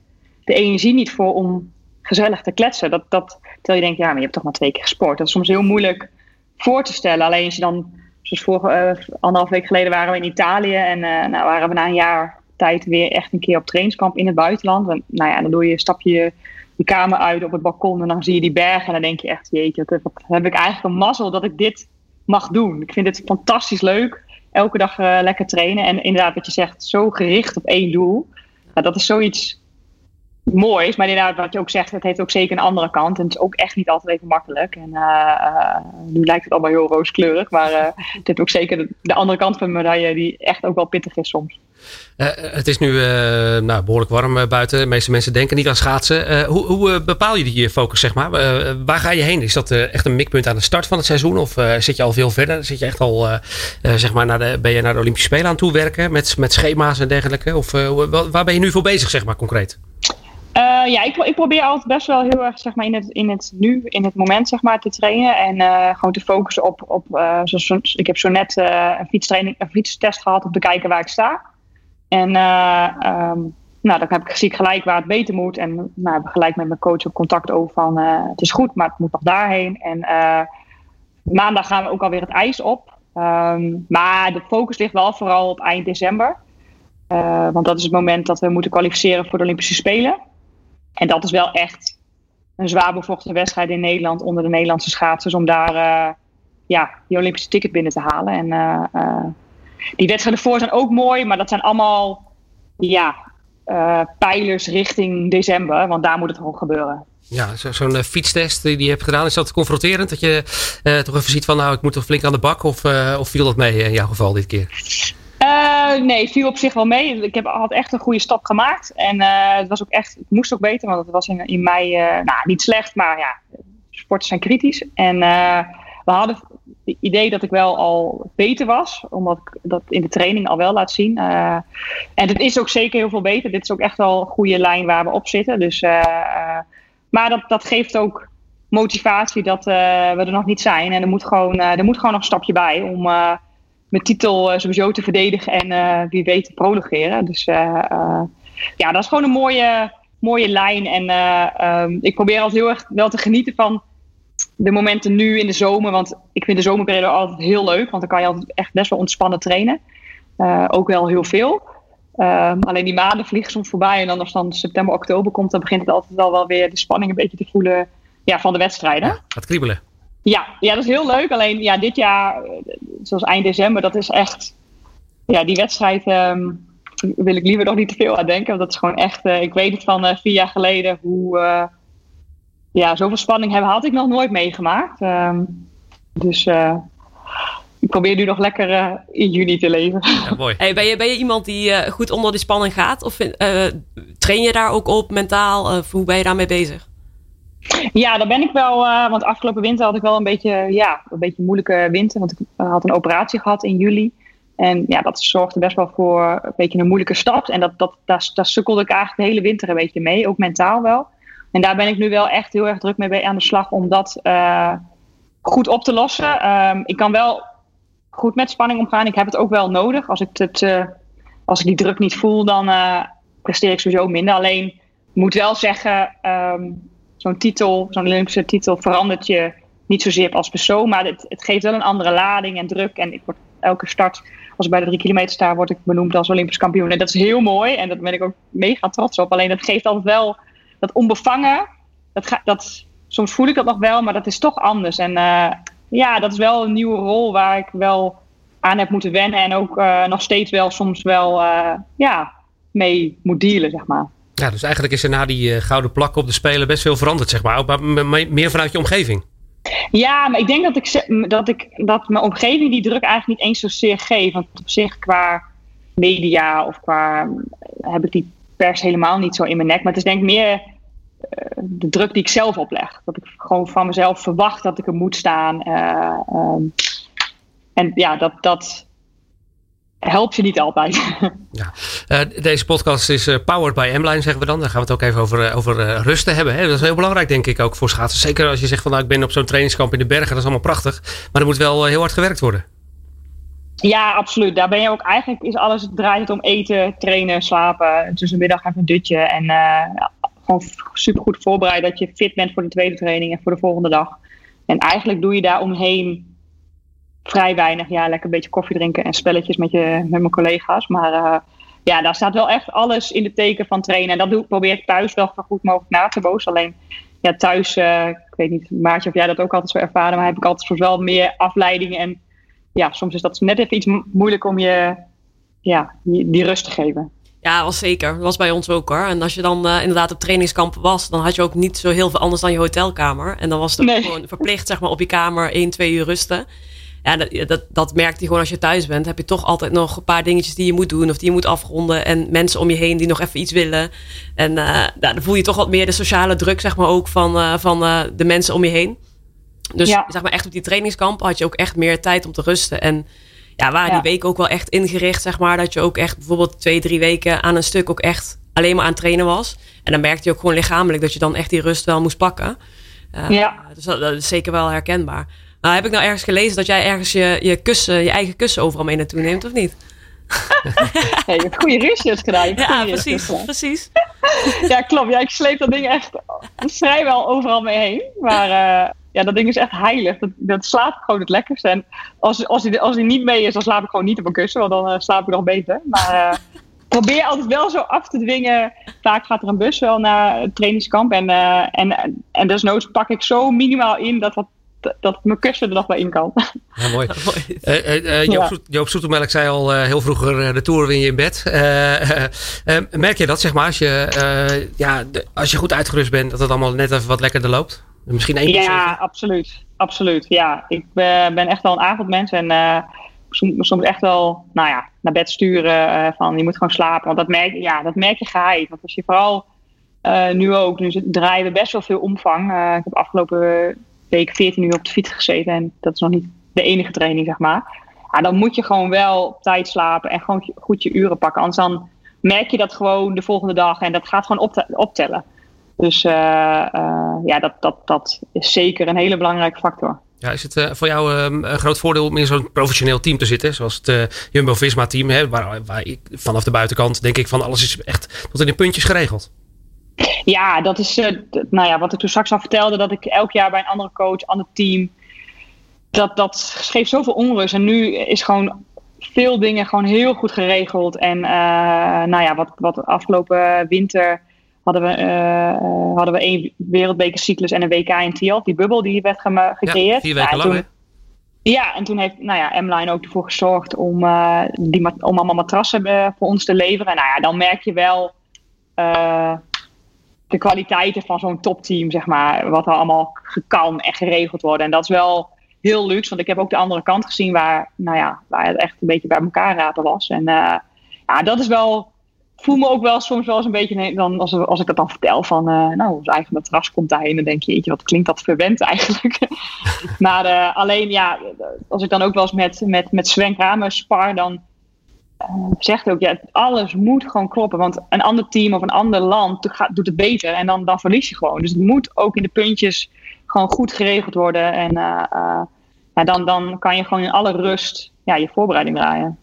de energie niet voor... om gezellig te kletsen. Dat, dat, terwijl je denkt... Ja, maar je hebt toch maar twee keer gesport. Dat is soms heel moeilijk voor te stellen. Alleen als je dan, zoals vorige uh, anderhalf week geleden waren we in Italië en uh, nou, waren we na een jaar tijd weer echt een keer op trainingskamp in het buitenland. En, nou ja, dan doe je, stap je je kamer uit op het balkon en dan zie je die bergen en dan denk je echt, jeetje, wat, heb ik eigenlijk een mazzel dat ik dit mag doen. Ik vind het fantastisch leuk. Elke dag uh, lekker trainen en inderdaad wat je zegt, zo gericht op één doel. Nou, dat is zoiets moois. Maar inderdaad, wat je ook zegt, het heeft ook zeker een andere kant. En het is ook echt niet altijd even makkelijk. En uh, uh, nu lijkt het allemaal heel rooskleurig. Maar uh, het heeft ook zeker de, de, andere kant van de medaille die echt ook wel pittig is soms. het is nu nou, behoorlijk warm buiten. De meeste mensen denken niet aan schaatsen. hoe, hoe bepaal je die focus, zeg maar? waar ga je heen? Is dat echt een mikpunt aan de start van het seizoen? Of zit je al veel verder? Zit je echt al, zeg maar, naar de, ben je naar de Olympische Spelen aan toe werken? Met, met schema's en dergelijke? Of waar ben je nu voor bezig, zeg maar, concreet? Uh, ja, ik, ik, probeer altijd best wel heel erg zeg maar, in, het, in het nu, in het moment zeg maar, te trainen. En uh, gewoon te focussen op. op zoals, ik heb zo net een, fietstraining, een fietstest gehad om te kijken waar ik sta. En um, nou, dan heb ik, zie ik gelijk waar het beter moet. En nou, heb ik gelijk met mijn coach op contact over van het is goed, maar het moet nog daarheen. En maandag gaan we ook alweer het ijs op. Um, maar de focus ligt wel vooral op eind december. want dat is het moment dat we moeten kwalificeren voor de Olympische Spelen. En dat is wel echt een zwaar bevochten wedstrijd in Nederland onder de Nederlandse schaatsers om daar uh, ja, die Olympische ticket binnen te halen. En uh, uh, die wedstrijden voor zijn ook mooi, maar dat zijn allemaal ja, pijlers richting december, want daar moet het gewoon gebeuren. Ja, zo'n zo fietstest die je hebt gedaan, is dat confronterend? Dat je toch even ziet van nou, ik moet toch flink aan de bak of, of viel dat mee in jouw geval dit keer? Uh, nee, viel op zich wel mee. Ik heb, had echt een goede stap gemaakt. En uh, het was ook echt, het moest ook beter, want het was in, in mei, uh, nou niet slecht, maar ja, sporten zijn kritisch. En we hadden het idee dat ik wel al beter was, omdat ik dat in de training al wel laat zien. en het is ook zeker heel veel beter. Dit is ook echt wel een goede lijn waar we op zitten. Dus, maar dat, dat geeft ook motivatie dat we er nog niet zijn. En er moet gewoon, er moet gewoon nog een stapje bij om mijn titel uh, sowieso te verdedigen en uh, wie weet te prologeren. Dus uh, ja, dat is gewoon een mooie, mooie lijn. En um, ik probeer altijd heel erg wel te genieten van de momenten nu in de zomer. Want ik vind de zomerperiode altijd heel leuk. Want dan kan je altijd echt best wel ontspannen trainen. ook wel heel veel. Um, alleen die maanden vliegen soms voorbij. En dan als dan september, oktober komt, dan begint het altijd wel, wel weer de spanning een beetje te voelen ja, van de wedstrijden. Ja, gaat kriebelen. Ja, ja, dat is heel leuk. Alleen ja, dit jaar, zoals eind december, dat is echt. Ja, die wedstrijd um, wil ik liever nog niet te veel aan denken. Want dat is gewoon echt. Uh, ik weet het van uh, vier jaar geleden hoe. Uh, ja, zoveel spanning hebben had ik nog nooit meegemaakt. Um, dus ik probeer nu nog lekker in juni te leven. Ja, (laughs) mooi. Hey, ben, je, ben je iemand die goed onder die spanning gaat? Of train je daar ook op mentaal? hoe ben je daarmee bezig? Ja, daar ben ik wel. Uh, want afgelopen winter had ik wel een beetje, ja, een beetje moeilijke winter. Want ik had een operatie gehad in juli. En ja, dat zorgde best wel voor een beetje een moeilijke stap. En dat, dat, daar, sukkelde ik eigenlijk de hele winter een beetje mee. Ook mentaal wel. En daar ben ik nu wel echt heel erg druk mee aan de slag om dat uh, goed op te lossen. Um, ik kan wel goed met spanning omgaan. Ik heb het ook wel nodig. Als ik, het, als ik die druk niet voel, dan presteer ik sowieso minder. Alleen, ik moet wel zeggen... Um, zo'n titel, zo'n Olympische titel, verandert je niet zozeer als persoon, maar het, het, geeft wel een andere lading en druk. En ik word elke start, als ik bij de drie kilometer sta, word ik benoemd als Olympisch kampioen. En dat is heel mooi en daar ben ik ook mega trots op. Alleen dat geeft altijd wel dat onbevangen. Dat, ga, dat, soms voel ik dat nog wel, maar dat is toch anders. En uh, ja, dat is wel een nieuwe rol waar ik wel aan heb moeten wennen en ook uh, nog steeds wel soms wel uh, ja, mee moet dealen, zeg maar. Ja, dus eigenlijk is er na die uh, gouden plak op de Spelen best veel veranderd, zeg maar. Ook meer vanuit je omgeving. Ja, maar ik denk dat, ik, dat, ik, dat mijn omgeving die druk eigenlijk niet eens zozeer geeft. Want op zich qua media of qua... heb ik die pers helemaal niet zo in mijn nek. Maar het is denk ik meer uh, de druk die ik zelf opleg. Dat ik gewoon van mezelf verwacht dat ik er moet staan. Um, en ja, dat... dat helpt je niet altijd. (laughs) Ja. Uh, deze podcast is uh, powered by M-Line, zeggen we dan. Dan gaan we het ook even over, uh, over rusten hebben. Hè? Dat is heel belangrijk, denk ik, ook voor schaatsen. Zeker als je zegt van nou, ik ben op zo'n trainingskamp in de bergen. Dat is allemaal prachtig. Maar er moet wel heel hard gewerkt worden. Ja, absoluut. Daar ben je ook eigenlijk, is alles, het draait het om eten, trainen, slapen. Tussenmiddag even een dutje. En gewoon super goed voorbereiden dat je fit bent voor de tweede training en voor de volgende dag. En eigenlijk doe je daar omheen vrij weinig. Ja, lekker een beetje koffie drinken en spelletjes met, je, met mijn collega's. Maar uh, ja, daar staat wel echt alles in de teken van trainen. En dat doe, probeer ik thuis wel zo goed mogelijk na te boos. Alleen ja, thuis, uh, ik weet niet, Maartje, of jij dat ook altijd zo ervaren, maar heb ik altijd soms wel meer afleiding. En ja, soms is dat net even iets moeilijk om je ja, die, rust te geven. Ja, was zeker. Dat was bij ons ook hoor. En als je dan uh, inderdaad op trainingskamp was, dan had je ook niet zo heel veel anders dan je hotelkamer. En dan was het nee. gewoon verplicht, zeg maar, op je kamer 1, 2 uur rusten ja, dat, dat, dat merkt hij gewoon als je thuis bent. Heb je toch altijd nog een paar dingetjes die je moet doen of die je moet afronden. En mensen om je heen die nog even iets willen. En uh, dan voel je toch wat meer de sociale druk, zeg maar, ook van, uh, van uh, de mensen om je heen. Dus ja. zeg maar echt op die trainingskamp had je ook echt meer tijd om te rusten. En ja, waren ja. die weken ook wel echt ingericht, zeg maar. Dat je ook echt bijvoorbeeld twee, drie weken aan een stuk ook echt alleen maar aan het trainen was. En dan merkte je ook gewoon lichamelijk dat je dan echt die rust wel moest pakken. ja. Dus dat, is zeker wel herkenbaar. Nou, heb ik nou ergens gelezen dat jij ergens je, je kussen, je eigen kussen overal mee naartoe neemt, of niet? (laughs) hebt goede research gedaan. Ja, precies, precies. (laughs) ja, klopt. Ja, ik sleep dat ding echt vrijwel overal mee heen. Maar uh, ja, dat ding is echt heilig. Dat, dat slaap ik gewoon het lekkerste. En als, als, hij, als hij niet mee is, dan slaap ik gewoon niet op een kussen. Want dan uh, slaap ik nog beter. Maar uh, (laughs) probeer altijd wel zo af te dwingen. Vaak gaat er een bus wel naar het trainingskamp. En, en, en desnoods pak ik zo minimaal in dat wat dat mijn kussen er nog bij in kan. Ja, mooi. (laughs) uh, Joop, Joop Soetemelk zei al heel vroeger, de Tour win je in bed. (laughs) merk je dat, zeg maar, als je, ja, als je goed uitgerust bent, dat het allemaal net even wat lekkerder loopt? Misschien één Ja, absoluut. Absoluut, ja. Ik ben echt wel een avondmens en soms, soms echt wel, nou ja, naar bed sturen van je moet gewoon slapen. Want dat merk, ja, dat merk je geheid. Want als je vooral nu ook, nu draaien we best wel veel omvang. ik heb afgelopen week 14 uur op de fiets gezeten. En dat is nog niet de enige training, zeg maar. Ja, dan moet je gewoon wel op tijd slapen en gewoon goed je uren pakken. Anders dan merk je dat gewoon de volgende dag en dat gaat gewoon optellen. Dus uh, ja, dat, dat, dat is zeker een hele belangrijke factor. Ja, is het uh, voor jou ehm, een groot voordeel om in zo'n professioneel team te zitten? Zoals het Jumbo-Visma-team, waar, waar ik vanaf de buitenkant denk ik van alles is echt tot in de puntjes geregeld. Ja, dat is uh, nou ja, wat ik toen straks al vertelde, dat ik elk jaar bij een andere coach, ander team. Dat, dat geeft zoveel onrust. En nu is gewoon veel dingen gewoon heel goed geregeld. En uh, nou ja, wat, wat afgelopen winter hadden we, uh, hadden we één wereldbekercyclus en een WK in Tiel. Die bubbel die werd gecreëerd. Ja, vier weken ja, lang, Ja, en toen heeft nou ja, M-Line ook ervoor gezorgd om, die, om allemaal matrassen voor ons te leveren. Nou ja, dan merk je wel de kwaliteiten van zo'n topteam, zeg maar, wat er allemaal kan en geregeld worden. En dat is wel heel luxe, want ik heb ook de andere kant gezien waar, nou ja, waar het echt een beetje bij elkaar rapen was. En uh, ja, dat is wel, voel me ook wel soms wel eens een beetje, dan, als, als ik dat dan vertel van, uh, nou, ons eigen matras komt daarheen, dan denk je, jeetje, wat klinkt dat verwend eigenlijk. (laughs) maar uh, alleen, ja, als ik dan ook wel eens met, met, met Sven Kramer spar, dan uh, zegt ook, ja, alles moet gewoon kloppen. Want een ander team of een ander land doet het beter en dan, dan verlies je gewoon. Dus het moet ook in de puntjes gewoon goed geregeld worden. En uh, uh, ja, dan, dan kan je gewoon in alle rust ja, je voorbereiding draaien.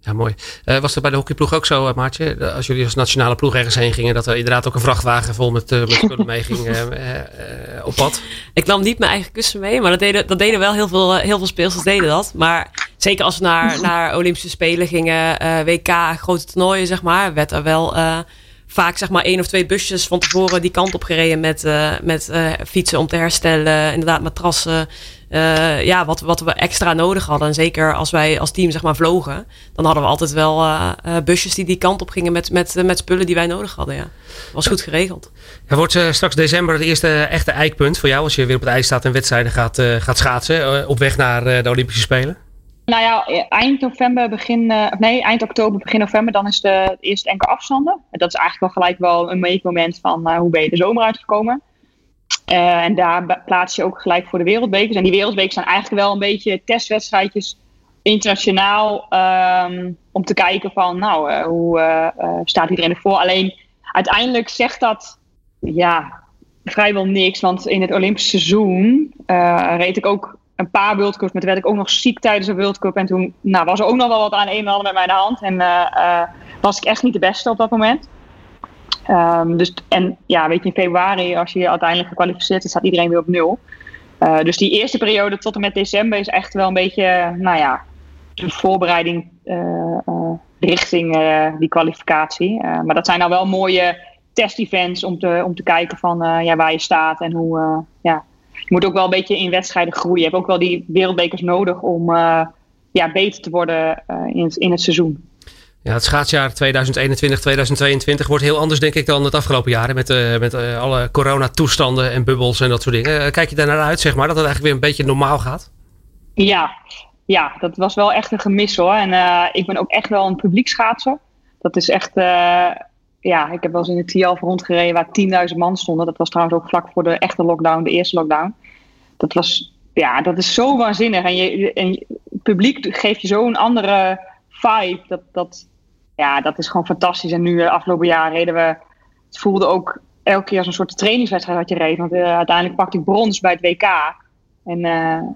Ja, mooi. Uh, was dat bij de hockeyploeg ook zo, Maartje? Als jullie als nationale ploeg ergens heen gingen, dat er inderdaad ook een vrachtwagen vol met, uh, met spullen mee ging uh, op pad? (laughs) Ik nam niet mijn eigen kussen mee, maar dat deden, dat deden wel heel veel, heel veel speelsters deden dat. Maar zeker als we naar, naar Olympische Spelen gingen, WK, grote toernooien, zeg maar, werd er wel vaak zeg maar één of twee busjes van tevoren die kant op gereden met, met fietsen om te herstellen, inderdaad matrassen. Uh, ja, wat, wat we extra nodig hadden. En zeker als wij als team zeg maar vlogen, dan hadden we altijd wel uh, busjes die die kant op gingen met, met, met spullen die wij nodig hadden. Ja. Was goed geregeld. Er wordt straks december het eerste echte eikpunt voor jou als je weer op het ijs staat en wedstrijden gaat, gaat schaatsen op weg naar de Olympische Spelen. Nou ja, eind november, begin, nee, eind oktober, begin november, dan is de eerste enkele afstanden. Dat is eigenlijk wel gelijk wel een meetmoment van hoe ben je de zomer uitgekomen. En daar plaats je ook gelijk voor de wereldbekers. En die wereldbekers zijn eigenlijk wel een beetje testwedstrijdjes internationaal. Um, om te kijken van, nou, hoe staat iedereen ervoor? Alleen uiteindelijk zegt dat, ja, vrijwel niks. Want in het Olympische seizoen reed ik ook een paar World toen werd ik ook nog ziek tijdens een World Cup. En toen nou, was er ook nog wel wat aan een en ander met mijn hand. En was ik echt niet de beste op dat moment. Um, dus, en ja, weet je, in februari, als je uiteindelijk gekwalificeerd is, staat iedereen weer op nul. Uh, dus die eerste periode tot en met december is echt wel een beetje, nou ja, een voorbereiding richting die kwalificatie. maar dat zijn nou wel mooie test-events om te, om te kijken van ja, waar je staat en hoe, ja. Je moet ook wel een beetje in wedstrijden groeien. Je hebt ook wel die wereldbekers nodig om ja, beter te worden in, het, in het seizoen. Ja, het schaatsjaar 2021, 2022 wordt heel anders, denk ik, dan het afgelopen jaar. Met, uh, met alle coronatoestanden en bubbels en dat soort dingen. Kijk je daar naar uit, zeg maar, dat het eigenlijk weer een beetje normaal gaat? Ja, ja dat was wel echt een gemis hoor. En ik ben ook echt wel een publiek schaatser. Dat is echt, ja, ik heb wel eens in het TIAF rondgereden waar 10.000 man stonden. Dat was trouwens ook vlak voor de echte lockdown, de eerste lockdown. Dat was, ja, dat is zo waanzinnig. En, je, en het publiek geeft je zo'n andere vibe. Dat, dat, ja, dat is gewoon fantastisch. En nu, afgelopen jaar reden we, het voelde ook elke keer als een soort trainingswedstrijd wat je reed. Want uiteindelijk pakte ik brons bij het WK. En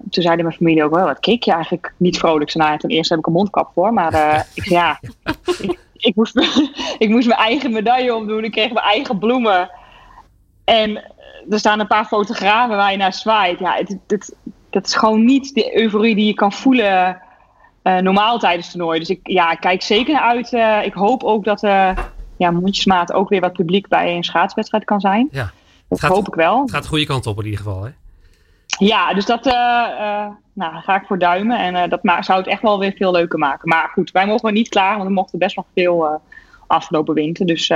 toen zeiden mijn familie ook wel, wat keek je eigenlijk niet vrolijk? Nou, ten eerste heb ik een mondkap voor, maar ik ja, (laughs) ik, moest, (laughs) ik moest mijn eigen medaille omdoen. Ik kreeg mijn eigen bloemen. En er staan een paar fotografen waar je naar zwaait. Ja, het, het, dat is gewoon niet de euforie die je kan voelen uh, normaal tijdens het toernooi. Dus ik ja, kijk zeker naar uit. Uh, ik hoop ook dat uh, ja, mondjesmaat ook weer wat publiek bij een schaatswedstrijd kan zijn. Ja, dat gaat, hoop ik wel. Het gaat de goede kant op in ieder geval, hè? Ja, dus dat nou, ga ik voor duimen. En dat zou het echt wel weer veel leuker maken. Maar goed, wij mogen niet klaar, want we mochten best nog veel afgelopen winter. Dus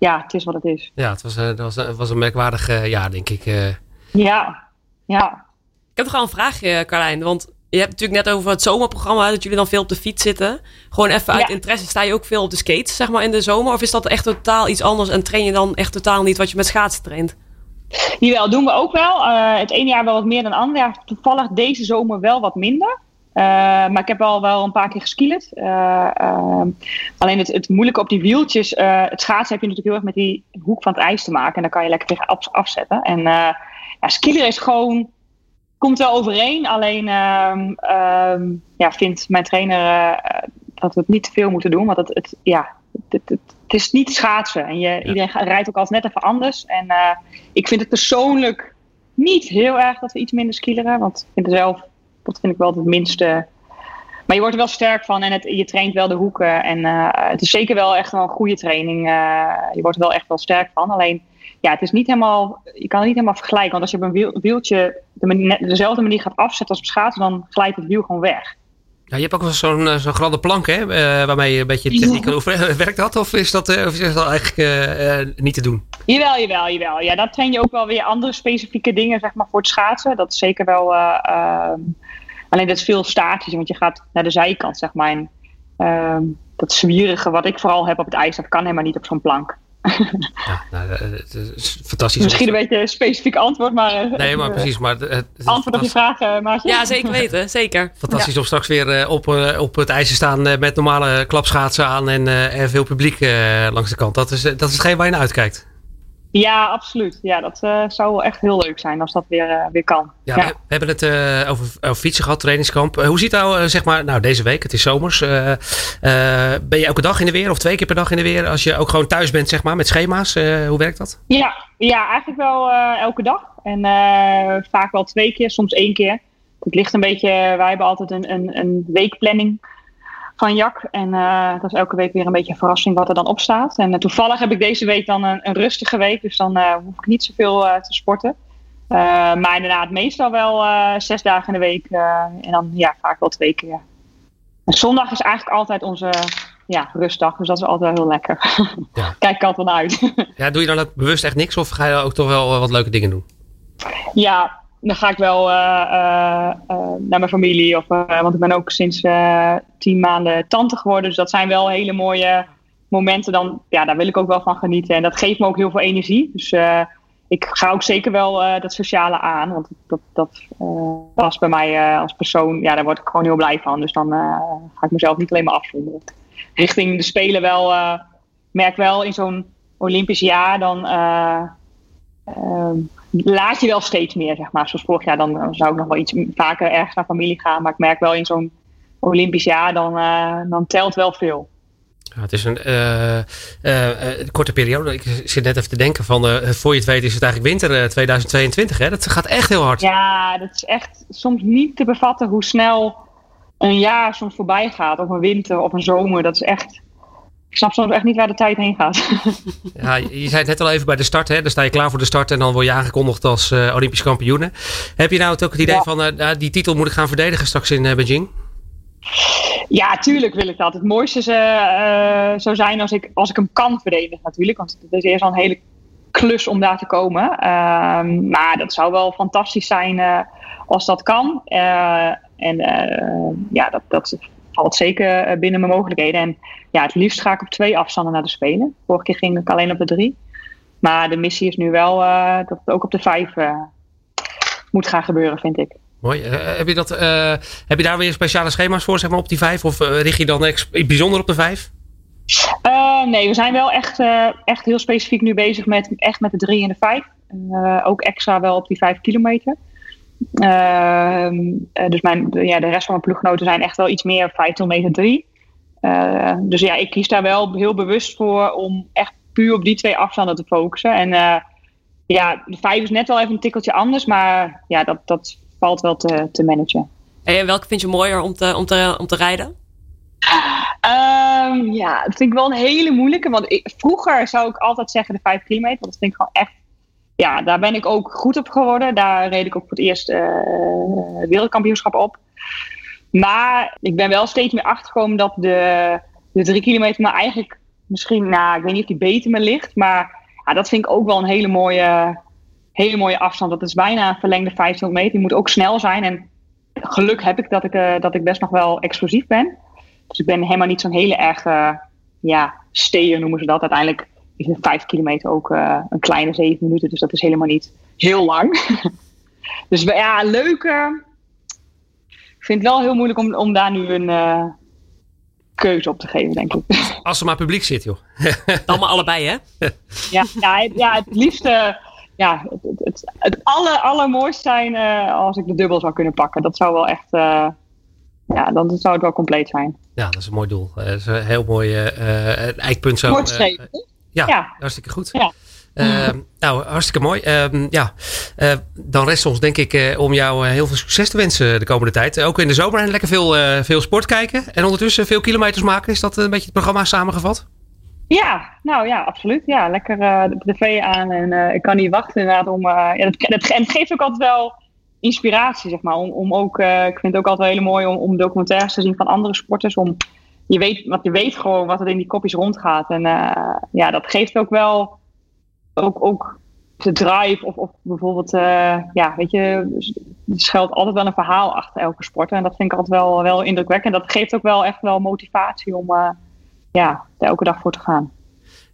ja, het is wat het is. Ja, het was, uh, was, was een merkwaardig uh, jaar, denk ik. Uh. Ja, ja. Ik heb toch al een vraagje, Carlijn. Want je hebt natuurlijk net over het zomerprogramma, dat jullie dan veel op de fiets zitten. Gewoon even uit interesse, sta je ook veel op de skates, zeg maar, in de zomer? Of is dat echt totaal iets anders en train je dan echt totaal niet wat je met schaatsen traint? Jawel, doen we ook wel. het ene jaar wel wat meer dan het andere jaar. Toevallig deze zomer wel wat minder. Uh, maar ik heb al wel een paar keer geskielerd. Uh, uh, alleen het, het moeilijke op die wieltjes, het schaatsen heb je natuurlijk heel erg met die hoek van het ijs te maken. En dan kan je lekker tegen af, afzetten. En ja, skielen is gewoon, komt wel overeen. Alleen ehm, ehm, ja, vindt mijn trainer dat we het niet te veel moeten doen. Want het, het ja, het, het, het, is niet schaatsen. En je, iedereen rijdt ook altijd net even anders. En ik vind het persoonlijk niet heel erg dat we iets minder skileren. Want ik vind het zelf dat vind ik wel het minste. Maar je wordt er wel sterk van en het, je traint wel de hoeken. En uh, het is zeker wel echt wel een goede training. Uh, je wordt er wel echt wel sterk van. Alleen, ja, het is niet helemaal. Je kan het niet helemaal vergelijken. Want als je op een wiel, wieltje de manier, dezelfde manier gaat afzetten als op schaatsen, dan glijdt het wiel gewoon weg. Ja, je hebt ook wel zo'n uh, zo'n gladde plank, hè? Uh, waarmee je een beetje techniek kan oefenen. (laughs) Werkt dat? Of is dat, uh, of is dat eigenlijk niet te doen? Jawel, jawel, jawel. Ja, dan train je ook wel weer andere specifieke dingen, zeg maar, voor het schaatsen. Dat is zeker wel ehm, Alleen dat is veel statisch, want je gaat naar de zijkant, zeg maar. En, uh, dat zwierige wat ik vooral heb op het ijs, dat kan helemaal niet op zo'n plank. (laughs) Ja, nou, eh, het is fantastisch. Misschien een beetje een specifiek antwoord, maar... Eh, nee, maar precies. Maar het, antwoord op je vraag, uh, Maartje? Ja, zeker weten. Zeker. Fantastisch om straks weer op, op het ijs te staan met normale klapschaatsen aan en, en veel publiek langs de kant. Dat is, dat is hetgeen waar je naar uitkijkt. Ja, absoluut. Ja, dat uh, zou wel echt heel leuk zijn als dat weer, uh, weer kan. Ja, We, hebben het uh, over, over, fietsen gehad, trainingskamp. hoe ziet nou, zeg maar, nou deze week, het is zomers. ben je elke dag in de weer of twee keer per dag in de weer? Als je ook gewoon thuis bent, zeg maar, met schema's. hoe werkt dat? Ja, ja eigenlijk wel elke dag. En vaak wel twee keer, soms één keer. Het ligt een beetje, wij hebben altijd een, een, een weekplanning van Jak. En uh, dat is elke week weer een beetje een verrassing wat er dan op staat. En uh, toevallig heb ik deze week dan een, een rustige week. Dus dan uh, hoef ik niet zoveel te sporten. maar inderdaad, meestal wel zes dagen in de week. en dan ja, vaak wel twee keer. En zondag is eigenlijk altijd onze ja, rustdag. Dus dat is altijd wel heel lekker. (laughs) Ja. Kijk ik altijd wel uit. (laughs) ja, doe je dan ook bewust echt niks? Of ga je ook toch wel wat leuke dingen doen? Ja, dan ga ik wel uh, uh, naar mijn familie. Of, want ik ben ook sinds tien maanden tante geworden. Dus dat zijn wel hele mooie momenten. Dan, ja, daar wil ik ook wel van genieten. En dat geeft me ook heel veel energie. Dus ik ga ook zeker wel dat sociale aan. Want dat, dat past bij mij als persoon. Ja, daar word ik gewoon heel blij van. Dus dan ga ik mezelf niet alleen maar afzonderen. Richting de Spelen wel. merk wel in zo'n Olympisch jaar dan laat je wel steeds meer, zeg maar. Zoals vorig jaar, dan zou ik nog wel iets vaker ergens naar familie gaan. Maar ik merk wel in zo'n Olympisch jaar, dan, uh, dan telt wel veel. Ja, het is een uh, uh, korte periode. Ik zit net even te denken van, voor je het weet is het eigenlijk winter 2022. Hè? Dat gaat echt heel hard. Ja, dat is echt soms niet te bevatten hoe snel een jaar soms voorbij gaat. Of een winter of een zomer. Dat is echt ik snap soms echt niet waar de tijd heen gaat. (laughs) ja, je zei het net al even bij de start. Hè? Dan sta je klaar voor de start en dan word je aangekondigd als uh, Olympisch kampioen. Heb je nou ook het idee van uh, die titel moet ik gaan verdedigen straks in uh, Beijing? Ja, tuurlijk wil ik dat. Het mooiste zou zijn als ik, als ik hem kan verdedigen natuurlijk. Want het is eerst al een hele klus om daar te komen. Ehm, maar dat zou wel fantastisch zijn als dat kan. en ja, dat, dat valt zeker binnen mijn mogelijkheden. En ja, het liefst ga ik op twee afstanden naar de Spelen. Vorige keer ging ik alleen op de drie. Maar de missie is nu wel uh, dat het ook op de vijf uh, moet gaan gebeuren, vind ik. Mooi. Uh, heb, je dat, heb je daar weer speciale schema's voor, zeg maar, op die vijf? Of richt je dan bijzonder op de vijf? nee, we zijn wel echt, echt heel specifiek nu bezig met, echt met de drie en de vijf. ook extra wel op die vijf kilometer. Ehm, dus mijn, ja, de rest van mijn ploeggenoten zijn echt wel iets meer 5 kilometer 3. dus ja, ik kies daar wel heel bewust voor om echt puur op die twee afstanden te focussen. En ja, de vijf is net wel even een tikkeltje anders, maar ja, dat, dat valt wel te, te managen. En welke vind je mooier om te, om te, om te rijden? Um, ja, dat vind ik wel een hele moeilijke. Want ik, vroeger zou ik altijd zeggen de 5 kilometer. Want dat vind ik gewoon echt. Ja, daar ben ik ook goed op geworden. Daar reed ik ook voor het eerst uh, wereldkampioenschap op. Maar ik ben wel steeds meer achtergekomen dat de, de 3 kilometer maar eigenlijk misschien, nou, ik weet niet of die beter me ligt. Maar ja, dat vind ik ook wel een hele mooie, hele mooie afstand. Dat is bijna een verlengde 500 meter. Die moet ook snel zijn. En geluk heb ik dat ik, uh, dat ik best nog wel explosief ben. Dus ik ben helemaal niet zo'n hele erg, ja, steer noemen ze dat. Uiteindelijk is een 5 kilometer ook uh, een kleine 7 minuten. Dus dat is helemaal niet heel lang. (laughs) dus ja, leuk. ik vind het wel heel moeilijk om, om daar nu een keuze op te geven, denk ik. (laughs) Als er maar publiek zit, joh. (laughs) Allemaal allebei, hè? ja, ja, ja, het liefste ja, het, het, het, het aller, allermooiste zijn uh, als ik de dubbel zou kunnen pakken. Dat zou wel echt, uh, ja, dan zou het wel compleet zijn. Ja, dat is een mooi doel. Dat is een heel mooi uh, eikpunt zo. Mooi ja, ja, hartstikke goed. Ja. Uh, nou, hartstikke mooi. Uh, ja, uh, dan rest ons denk ik om jou heel veel succes te wensen de komende tijd. Ook in de zomer en lekker veel, veel sport kijken. En ondertussen veel kilometers maken. Is dat een beetje het programma samengevat? Ja, nou ja, absoluut. Ja, lekker de tv aan en ik kan niet wachten inderdaad om... Ja, dat, dat, en het geeft ook altijd wel inspiratie, zeg maar. Om, om ook, ik vind het ook altijd heel mooi om, om documentaires te zien van andere sporters. Om, je, weet, want je weet gewoon wat er in die kopjes rondgaat. En ja, dat geeft ook wel ook, ook de drive of, of bijvoorbeeld... ja, weet je, er schuilt altijd wel een verhaal achter elke sporter. En dat vind ik altijd wel, wel indrukwekkend. Dat geeft ook wel echt wel motivatie om ja, er elke dag voor te gaan.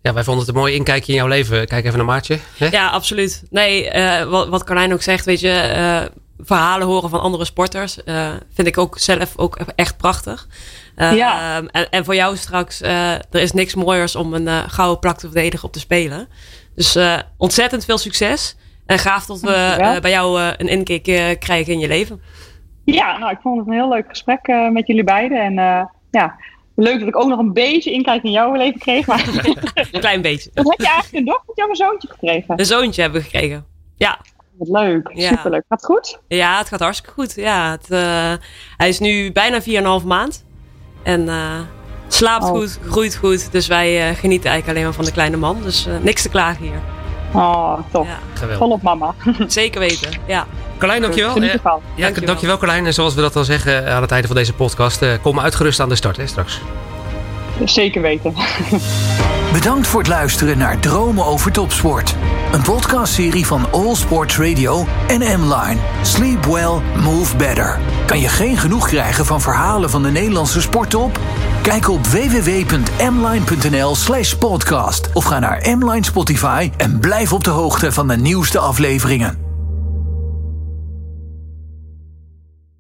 Ja, wij vonden het een mooi inkijkje in jouw leven. Kijk even naar Maartje. Hè? Ja, absoluut. Nee, uh, wat, wat Carlijn ook zegt, weet je, uh, verhalen horen van andere sporters. Uh, vind ik ook zelf ook echt prachtig. ja. En, en, voor jou straks, er is niks mooiers om een gouden plak te verdedigen op te spelen. Dus ontzettend veel succes. En gaaf dat we bij jou een inkijk krijgen in je leven. Ja, nou, ik vond het een heel leuk gesprek met jullie beiden. En ja, leuk dat ik ook nog een beetje inkijk in jouw leven kreeg. Maar (laughs) een klein beetje. Wat heb je eigenlijk een dochtertje of een zoontje gekregen? Een zoontje hebben we gekregen. Ja. Wat leuk. Ja. Superleuk. Gaat het goed? Ja, het gaat hartstikke goed. Ja, het, uh, hij is nu bijna 4,5 maand. En uh, slaapt oh. goed, groeit goed. Dus wij uh, genieten eigenlijk alleen maar van de kleine man. Dus niks te klagen hier. Oh, top. Ja. Volop mama. (laughs) Zeker weten, ja. Carlijn, dankjewel. Ja, dankjewel. dankjewel Carlijn. En zoals we dat al zeggen aan het einde van deze podcast, uh, kom uitgerust aan de start hè, straks. Zeker weten. (laughs) Bedankt voor het luisteren naar Dromen over Topsport. Een podcastserie van All Sports Radio en M-Line. Sleep well, move better. Kan je geen genoeg krijgen van verhalen van de Nederlandse sporttop? Kijk op www.mline.nl slash podcast of ga naar M-Line Spotify en blijf op de hoogte van de nieuwste afleveringen.